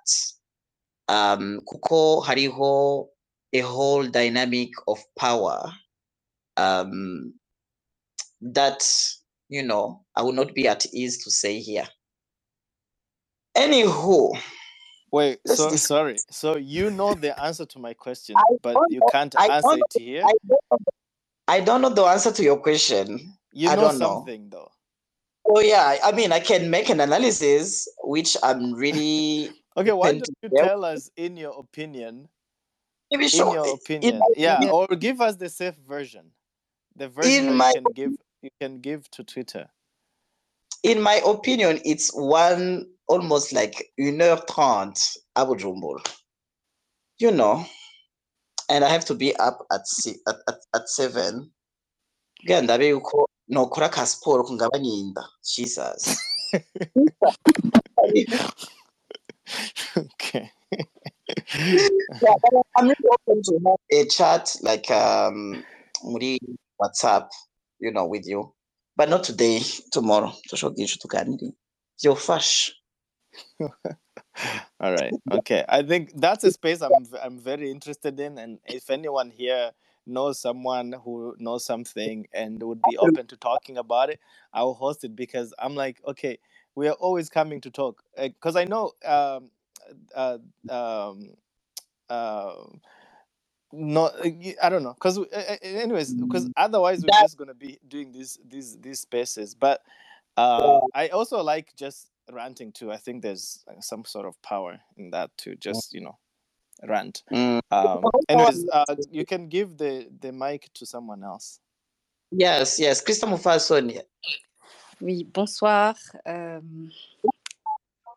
Um kuko hariho a whole dynamic of power um that you know i will not be at ease to say here. Anywho wait so sorry. So you know the answer to my question but you can't I answer it here? I don't, know, I don't know the answer to your question. You I know don't know. something though. Oh yeah. I mean i can make an analysis which i'm really okay why don't you tell us in your opinion maybe in sure your opinion. my yeah opinion, or give us the safe version the version that my you can give you can give to twitter. In my opinion it's one almost like une heure trente à Bujumbura. you know and i have to be up at at, at, at seven kugira ndabe yuko nokora ka siporo kungabanya inda jesus okay Yeah, but I'm really open to have a chat like um WhatsApp, you know, with you. But not today, tomorrow. Tushogisha tuganire. Byofasha. all right. Okay. I think that's a space i'm i'm very interested in and if anyone here knows someone who knows something and would be open to talking about it i will host it because i'm like okay we are always coming to talk. Because i know um uh um uh no i don't know. Because anyways because otherwise we're just gonna be doing these these these spaces. But uh i also like just ranting too i think there's uh, some sort of power in that to just you know rant Mm. um anyways uh you can give the the mic to someone else Yes, yes. Krista Mufasoni. Oui, bonsoir. Euh,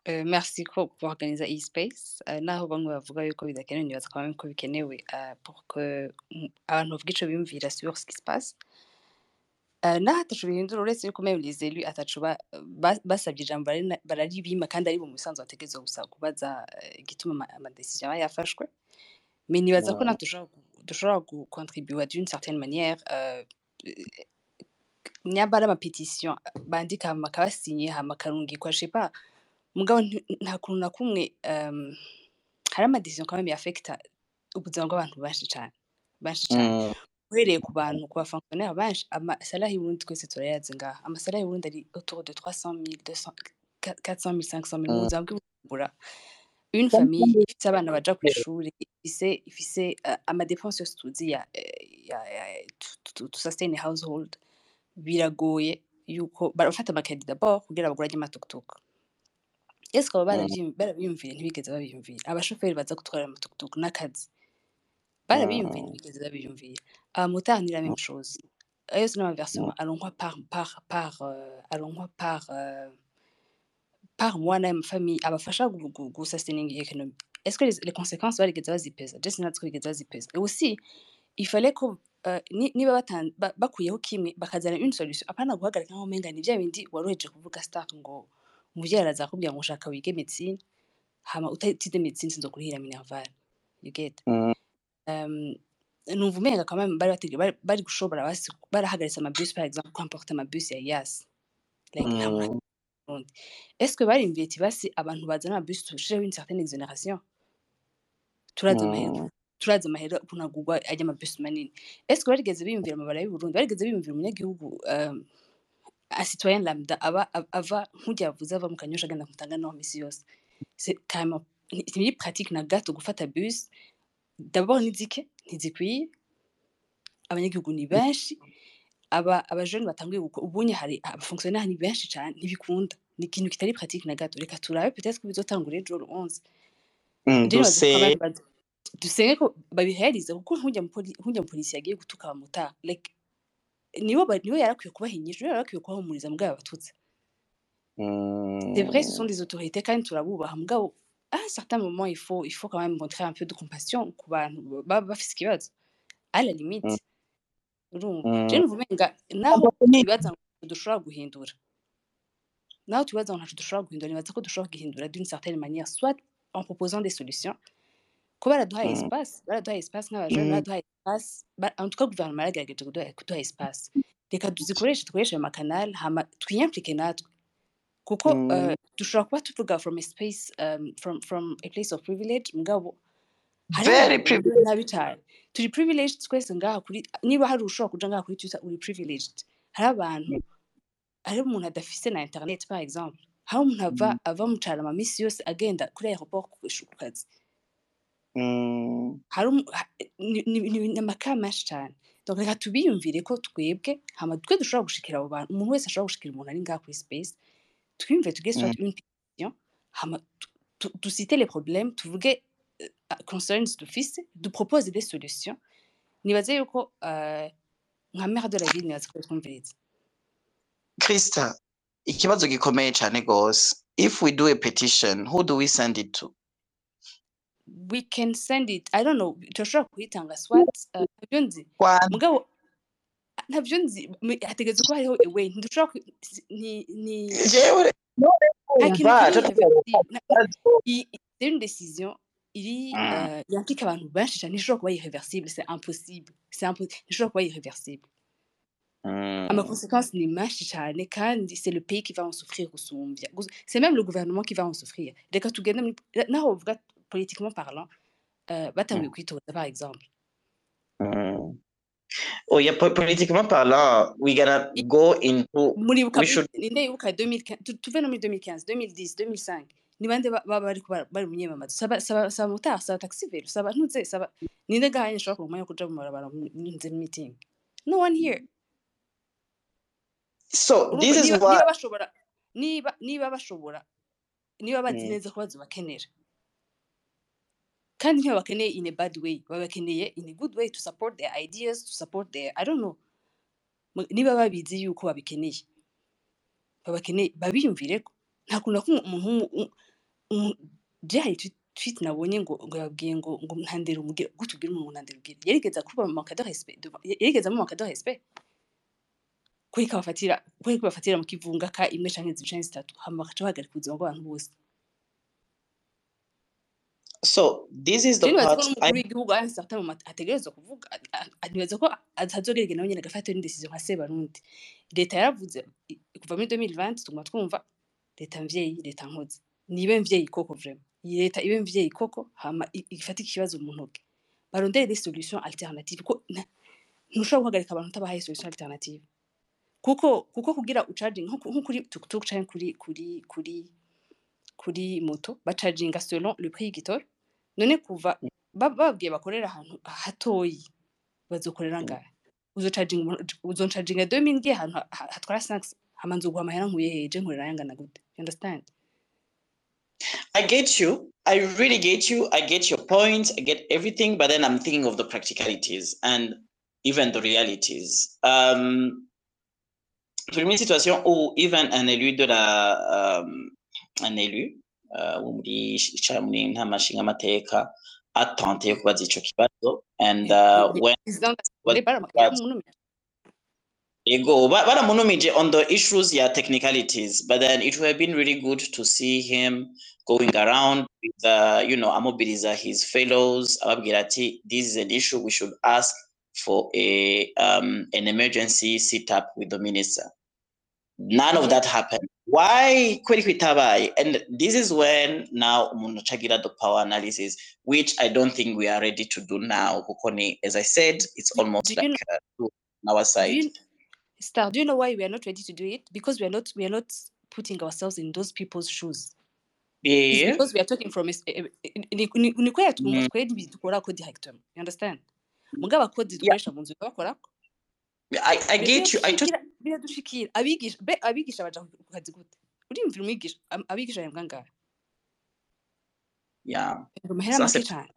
euh, merci ko- pour organiser e-space. Euh, naho bamwe bavuga yuko bidakenewe nibaza quand même ko bikenewe euh, pour que mm, abantu bavuge ico biyumvira sur ce qui se passe. Euh, n'aho guhindura uretse yuko umenya urize lui atacuba basabye ijambo bararibima kandi ari mu musanzu gusa kubaza eh, igituma aba yafashwe. Mais ko dushobora d'une certaine manière euh, nyabara amapetisiyo bandika hama akabasinye hama akarungikwa shepa mugabo nta kuntu na kumwe euh, hari amadesisiyo quand même ubuzima bw'abantu benshi cyane benshi cyane mmh uhereye ku bantu ku benshi amasalaire y'uburundi twese turayazi ngaha. Amasalaire y'uburundi ari autour de 300 000 200 400 000 500 000 mu Mm. buzima bw'ibujumbura une famille ifise abana baja kw'ishuri ifise ifise yose tuzi ya, eh, ya, ya to, sustain a household. Biragoye yuko barafata amakadi d'abord kugira baguranye ntibigeze babiyumvira abashoferi baza gutwara n'akazi Abamotari ni la même chose. Ayo yose n'amaversement aronkwa par par par euh, aronkwa par euh, par mois n'ayo mafamille abafasha gu- gu- gusustaining economy est-ce que les, les conséquences barigeze bazipeza je sinazi ko bigeze bazipeza et aussi il fallait niba bakuyeho kimwe bakazana une solution. Apana guhagarika nkaho umenga ni vya bindi kuvuga ngo umuvyeyi araza akubwira ngo ushaka wige medecine hama utatize medecine sinzokurihira minerval. You get? Mm. Um, numva même bari bategereje bari bari gushobora barahagaritse amabisi par exemple kwamporta amabisi ya yasi Mm. Est-ce que barimviye ati basi abantu bazana amabisi tushireho une certaine exonération? Turazi amahera Mm. turazi amahera ukuntu agurwa ajya amabisi manini. Ese barigeze biyumvira amabara y'uburundi? Barigeze biyumvira umunyagihugu asitwaye citoyen lambda aba ava- nk'ujya yavuze ava mu kanyosha agenda kumutanga naho misi yose. C'est carrément pratique na gato gufata bus d'abord ni zike ntizikwiye. Abanyagihugu ni benshi. Aba abajene batanguye ubunye hari abafonctionnaire ni benshi cyane ntibikunda. Ni ikintu kitari pratique na gato. Reka turabe peut-être ko bizotangura ejo le 11 Mm, dusenge ko babiherize kuko nk'ujya mu polisi yagiye gutuka abamotari like nibo nibo yarakwiye kubahinyisha nibo yarakwiye kubahumuriza mugabo abatutsi. C'est vrai ce sont Mm, des autorités kandi turabubaha. Mugabo à un certain moment il faut il faut quand même montrer un peu de compassion baba bafise ikibazo à la limite naho twibaza ngo dushobora guhindura nibaza ko dushobora d'une certaine manière soit en proposant des solutions ko baraduhaye espace baraduhaye espace nk'abajene baraduhaye espace en tout cas guverinoma yaragerageje kuduha espace reka tuzikoreshe dukoreshe ayo makanali hama twiyamplike natwe kuko mm, dushobora kuba tuvuga from a space um, from, from a place of privilege mugabo hari nabi cyane. Turi privileged twese ngaha kuri niba hari ushobora kuja ngaha kuri twitter uri privileged. Hari abantu hari umuntu adafise na internet par exemple hari umuntu ava Mm, ava mu carama misi yose agenda kuri aeroport ku kazi mm, hari ni amakara menshi cyane. Reka tubiyumvire ko twebwe hama twe dushobora gushikira abo bantu umuntu wese ashobora gushikira umuntu ari ngaha kuri space mm. soit une pétition hama tu- tu- dusite les problèmes tuvuge euh, concerns dufise dupropose des solutions. Nibaze yuko euh, nka maire de la ville nibaze ko twumviriza Krista ikibazo gikomeye cyane gose if we do a petition who do we send it to? We can send it i don't know turashobora kuyitanga swat nzi mugabo ntabyo nzi hategerezwa kuba hariho ntidushobora ni ni jewe c'est une décision iri Mm, uh, abantu benshi cyane ntishobora kuba irreversible c'est impossible c'est impossible ntishobora kuba irreversible mm. amaconséquences ni menshi cyane kandi c'est le pays qui va en souffrir gusumbya Gus- c'est même le gouvernement qui va en souffrir reka tugende muri naho bavuga politiquement parlant uh, batanguye kwitoza par exemple Mm. Oh, yeah, po- politiquement parlant, we're gonna go into. muribuka We ninde yibuka 2015 tu- tuve no muri 2015 2010 2005 ni bande ba- baba bari bari mu myamamazo saba saba saba motari saba taxi velo saba ntuze saba ninde gahanye ashobora kuronka wo kuja mu barabara nze meeting no one here So this is why. niba bashobora niba niba bashobora niba bazi Mm. neza ko bazobakenera kandi ntibabakeneye in a bad way? Babakeneye in a good way to support their ideas to support their i don't know. Niba babizi yuko babikeneye. Babakeneye babiyumvireko nta kuntu na kumwe umuntu w'umu- umu- je hari tweet nabonye ngo ngo yabwiye ngo ngo ntandere umugire gute ubwira umuntu ntandere umugire yarigeze kuba manque de respect mu manque de respect. Kureka bafatira kureka bafatira mu kivunga ka imwe canke zibiri canke zitatu. Hama bagaca bahagarika ubuzima bw'abantu bose. So this is the part n'umukuru I. w'igihugu ari certain moment ategerezwa kuvuga a- a- nibaza ko atazogerege nawe nyene agafata une décision nka sebarundi leta yaravuze kuva muri 2020 tuguma twumva leta mvyeyi leta nkozi. Nibe mvyeyi koko vraiment. Iyi leta ibe mvyeyi koko hama ifate ikibazo mu ntoke. Barondere des solutions alternatives ko ntushobora guhagarika abantu utabahaye solution alternative. Kuko kuko kugira ucharging nko kuri tuk-tuk canke kuri kuri kuri kuri moto bacaginga selon le prix y'igitoro none kuva ba- bababwiye bakorera ahantu hatoyi bazokorera ngahe uzocaginga uzocaginga 2000 ngiye ahantu ha- ha- hatwara 5 hama nzoguha amahera nkuye heje nkorera yangana gute you understand I get you. I really get you. I get your point. I get everything, but then I'm thinking of the practicalities and even the realities. Um, pour une situation où even un élu de la, um, un élu, wo muri icara muri ntama nshingamateka atente kubaza ico kibazo and uh, when president was assemblée bara yaramunumije Ego, ba- baramunumije on the issues, yeah, technicalities, but then it would have been really good to see him going around with, uh, you know, amobiliza his fellows, ababwira ati, this is an issue we should ask for a um, an emergency sit up with the minister. None of that happened. Why kweli kwitabaye and this is when now umuntu acagira the power analysis which i don't think we are ready to do now kuko as i said it's almost do like know? uh, on our Do side you, Star? Do you know why we are not ready to do it? Because we are not. We are not putting ourselves in those people's shoes. It's yeah because we are talking from. ni ni- ni twumva Mm, twebwe ibintu dukora ko directement. You understand? Mugabo abakozi yeah dukoresha mu nzu bakora i i get you i just biradushikira abigisha be abigisha baja ku kazi gute? Urimvira umwigisha abigisha yambwa ngahe yeah. Ngo mahera ça make cyane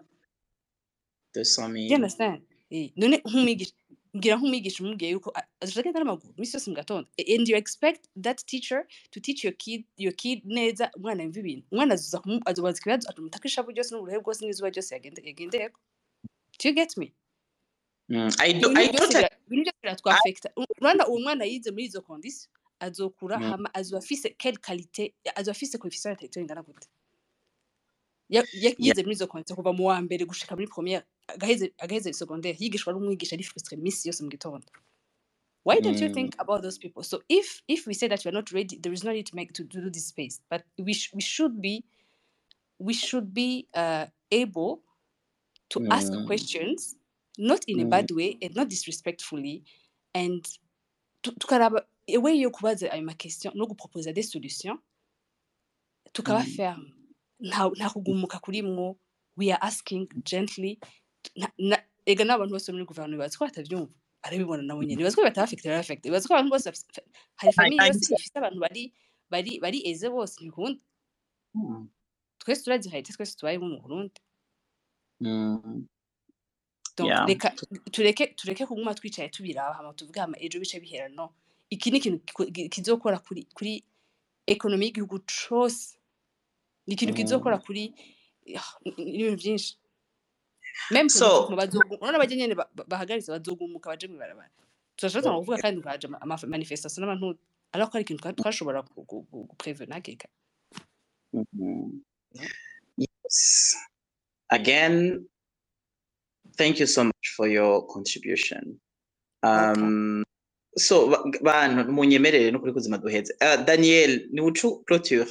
200 you 000 understand none nk'umwigisha ngira nk'umwigisha umubwiye yuko a- azoja agenda n'amaguru iminsi yose mu gatondo and you expect that teacher to teach your kid your kid neza umwana yumva ibintu. Umwana azoza kumu- azobaza ikibazo atumutaka ishavu ryose n'uburehe bwose n'izuba ryose yagende yagendeyeko. Do you get me? I do i byose totally bira- ibintu byose biratwafekita urabona uwo mwana yize muri izo kondisiyo azokura Mm, hama azoba afise quelle qualité azoba afise coefficient intellectuelle ingana gute Ya- ya- yize muri izo kondisiyo kuva mu wa mbere gushika muri première. Agaheze secondaire yigishwa n'umwigisha ari frustre iminsi yose mu gitondo why don't you Mm, think about those people? So if if we say that we're not ready there is no need to make to, to do this space. But we, sh- we should be we should be uh, able to ask mm, questions not in a mm, bad way and not disrespectfully. And tu- tukaraba way yo kubaza ayo ma question no guproposer des solutions tukaba mm. ferme nta kugumuka kurimwo we are asking gently ega n'abantu bose muri guverinoma bazi ko batabyumva arabibona nabo nyene bazi ko batabafekite barafekite bazi ko abantu bose hari famiye yose get ifise abantu bari bari bari eze bose ntibikunda mm, twese turazi hayite twese tubayeho mu burundi. Mm, reka tureke tureke kuguma twicaye tubiraba hama tuvuge hama ejo bice bihera no. Iki ni ikintu kizokora kuri kuri ekonomi y'igihugu cose. Ni ikintu kizokora mm. kuri ah, n'ibintu byinshi. Urabona bajya ba- bahagaritse bazogumuka baje mw'ibarabara turashobora Oh, kuvuga kandi ngo haje manifestation n'abantu ariko ari ikintu twa- twashobora gu- gu- gu- guprevena. Yeah. yes. Again thank you so much for your contribution. Um so ba- bantu munyemerere no kuri kuzima duheze uh, daniel ni ucu clôture?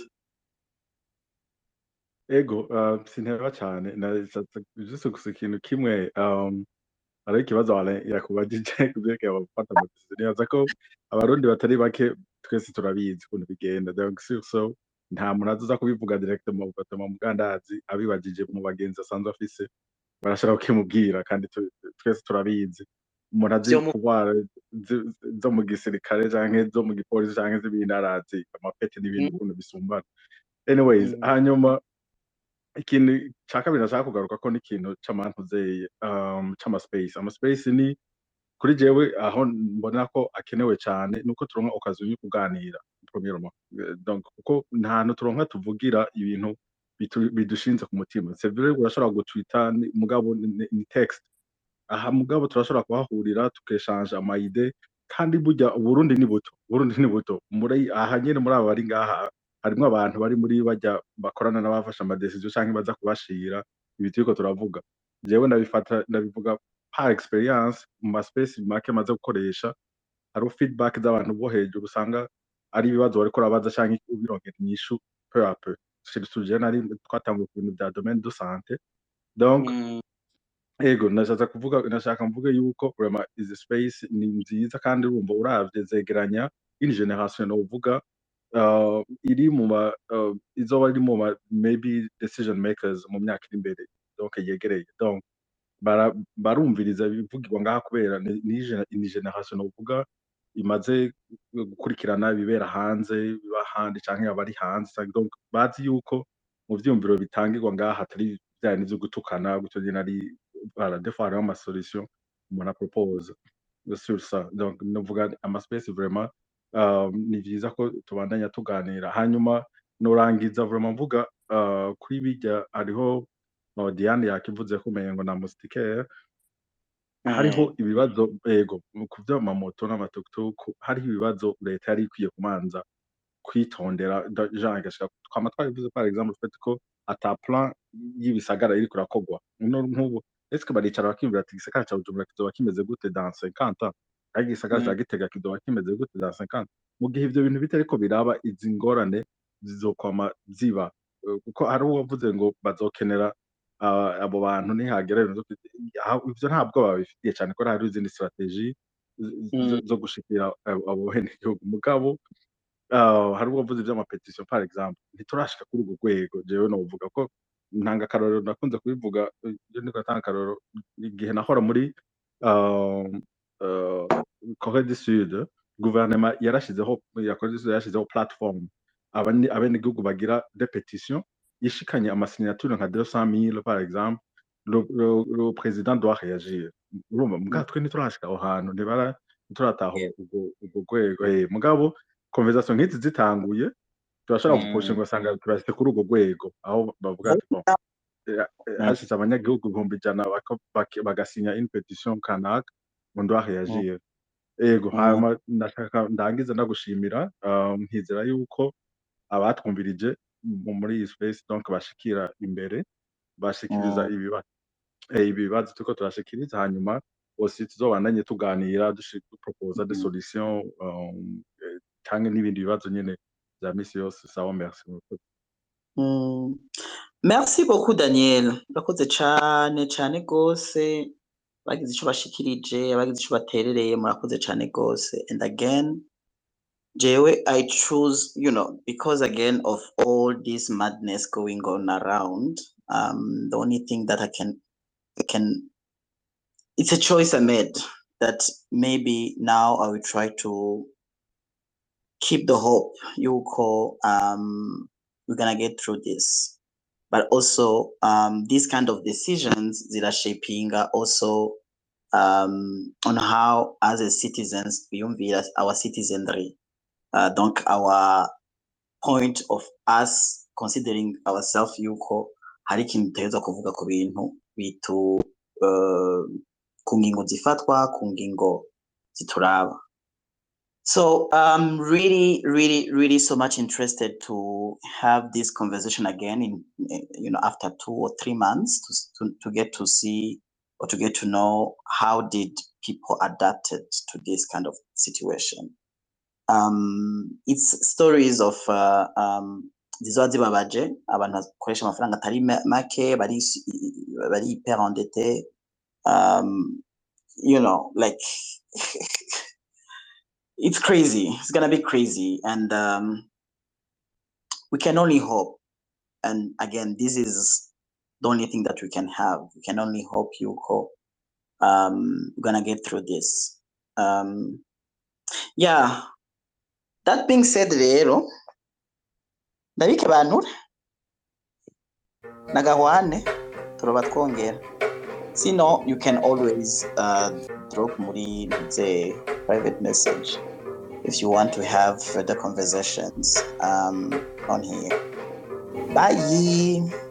Ego uh, sinteba cyane. Gusa ikintu kimwe um, hariho ikibazo Alain yakubajije kubyerekeye abafata amadecision nibaza ko abarundi batari bake twese turabizi ukuntu bigenda. So nta muntu azoza kubivuga direct mu mugandazi abibagije mu bagenzi asanzwe afise. Barashobora kukimubwira kandi twese turabizi. Umuntu azi byo mu kubara zi- zo mu gisirikare canke zo mu gipolisi canke z'ibindi arazi amapeti n'ibintu Mm, ukuntu bisumbana. Anyways mm, hanyuma ikintu cya kabiri nashaka kugaruka ko n'ikintu c'amantuzeye um, c'amaspace. Amaspace ni kuri jewe aho mbona ko akenewe cyane nuko turonka okaziyo yo kuganira. Premièrement Eh, donc kuko nta hantu turonka tuvugira ibintu bidushinze ku mutima. Vrai urashobora gutwita ni- mugabo ni text. Aha mugabo turashobora kuhahurira tukeshanje amayide kandi burya uburundi ni buto uburundi ni buto. Muri aha nyene muri aba bari ngaha harimwo abantu bari muri bajya bakorana n'abafashe amadecision canke baza kubashira ibi turiko turavuga. Jewe ndabifata ndabivuga par experience mu maspace make maze gukoresha hariho feedback z'abantu bo hejuru usanga ari ibibazo bariko urabaza canke ubironkera inyishu peu à peu. Surtout je nari twatanguye ku bintu bya domaine de santé donc mm, Ego, ndashaka kuvuga ndashaka mvuge yuko vraiment izi space ni nziza kandi urumva uravye zegeranya une generation novuga uh, iri mu ma uh, izoba iri mu ma maybe decision makers mu myaka iri imbere donc yegereye donc barumviriza ibivugirwa ngaha kubera ni ni gene- ni generation novuga imaze gukurikirana ibibera hanze biba handi canke abari hanze. Donc bazi yuko mu vyumviro bitangirwa ngaha atari vya bindi vyo gutukana gutyo nyene ari voilà hariho amasolution umuntu apropose. Sur ça donc novuga amaspace vraiment uh, ni vyiza ko tubandanya tuganira. Hanyuma norangiza vraiment mvuga uh, kuri bijya hariho uh, Diane yakivuze ko umenye ngo na moustiquaire hariho mm, ibibazo ego ku vy'amamoto n'amatukutuku hariho ibibazo leta yari ikwiye kumanza kwitondera jean igashika twama twabivuze par exemple le fait ko ata plan y'ibisagara iriko irakorwa no nk'ubu eske baricara bakiyumvira ati igisagara ca bujumbura kizoba kimeze gute? Dans 50 ans ariko igisagara ca mm, gitega kizoba kimeze gute? Dans 50 mu gihe ivyo bintu bitariko biraba izi ngorane zizokwama ziba. Eh, kuko hari uwavuze ngo bazokenera abo bantu aha- ivyo ntabwo babifitiye cyane ko hari izindi strategie z- z- zo gushikira abo abo benegihugu mugabo ah, hari uwavuze ivy'amapetisiyo par exemple ntiturashika kuri urwo rwego. Jewe novuga ko ntanga akarorero nakunze kubivuga eh, iyo ndiko natanga akarorero igihe nahora muri ah, ah, Corée du Sud guverinoma yarashizeho ya Corée du Sud yarashizeho platform. Abane- abenegihugu bagira des pétitions ishikanye amasignature nka 200000 par exemple le, président doit réagir urumva mugabo twe ntiturashika aho hantu ntibara ntiturataha Yeah. ubwo rwego eh, mugabo conversation nk'izi zitanguye turashobora gupusha Mm. ngo basanga turashitse kuri urwo rwego aho bavuga ati bon eh, eh, Mm. hashize abanyagihugu ibihumbi ijana bagasinya une pétition kanaka on doit réagir ego Mm. hanyuma ndashaka ndangiza ndagushimira um, nkizera yuko abatwumvirije muri iyi space donc bashikira imbere bashikiriza ibibazo eh, ibibazo turiko turashikiriza hanyuma aussi tuzobandanye tuganira duproposa des Mhm. solutions um, canke n'ibindi bibazo nyene vya misi yose sawa merci. Mm. Merci beaucoup Daniel. Urakoze cane cane gose. Bagize ico bashikirije, abagize ico baterereye, murakoze cane gose. And again, jewe I choose, you know, because again of all this madness going on around, um, the only thing that I can, I can, it's a choice I made that maybe now I will try to keep the hope you call um we're gonna get through this. But also um these kind of decisions that are shaping are also um on how as a citizens our citizenry uh donc our point of us considering ourselves yuko hari ikintu kuvuga ku bintu bitu uh, ku ngingo zifatwa ku ngingo zituraba So I'm really, really, really so much interested to have this conversation again in, in you know after two or three months to, to to get to see or to get to know how did people adapted to this kind of situation. Um, it's stories of zizoba zibabaje abantu bakoresha amafaranga atari ma- make bari hyper endetté um, you know like it's crazy. It's gonna be crazy, and um, we can only hope. And again, this is the only thing that we can have. We can only hope you hope. Um, gonna get through this. Um, yeah. That being said, rero ndabike bantura nagahwane turoba twongera sino you can always uh, drop muri say private message if you want to have further conversations um, on here. Bye.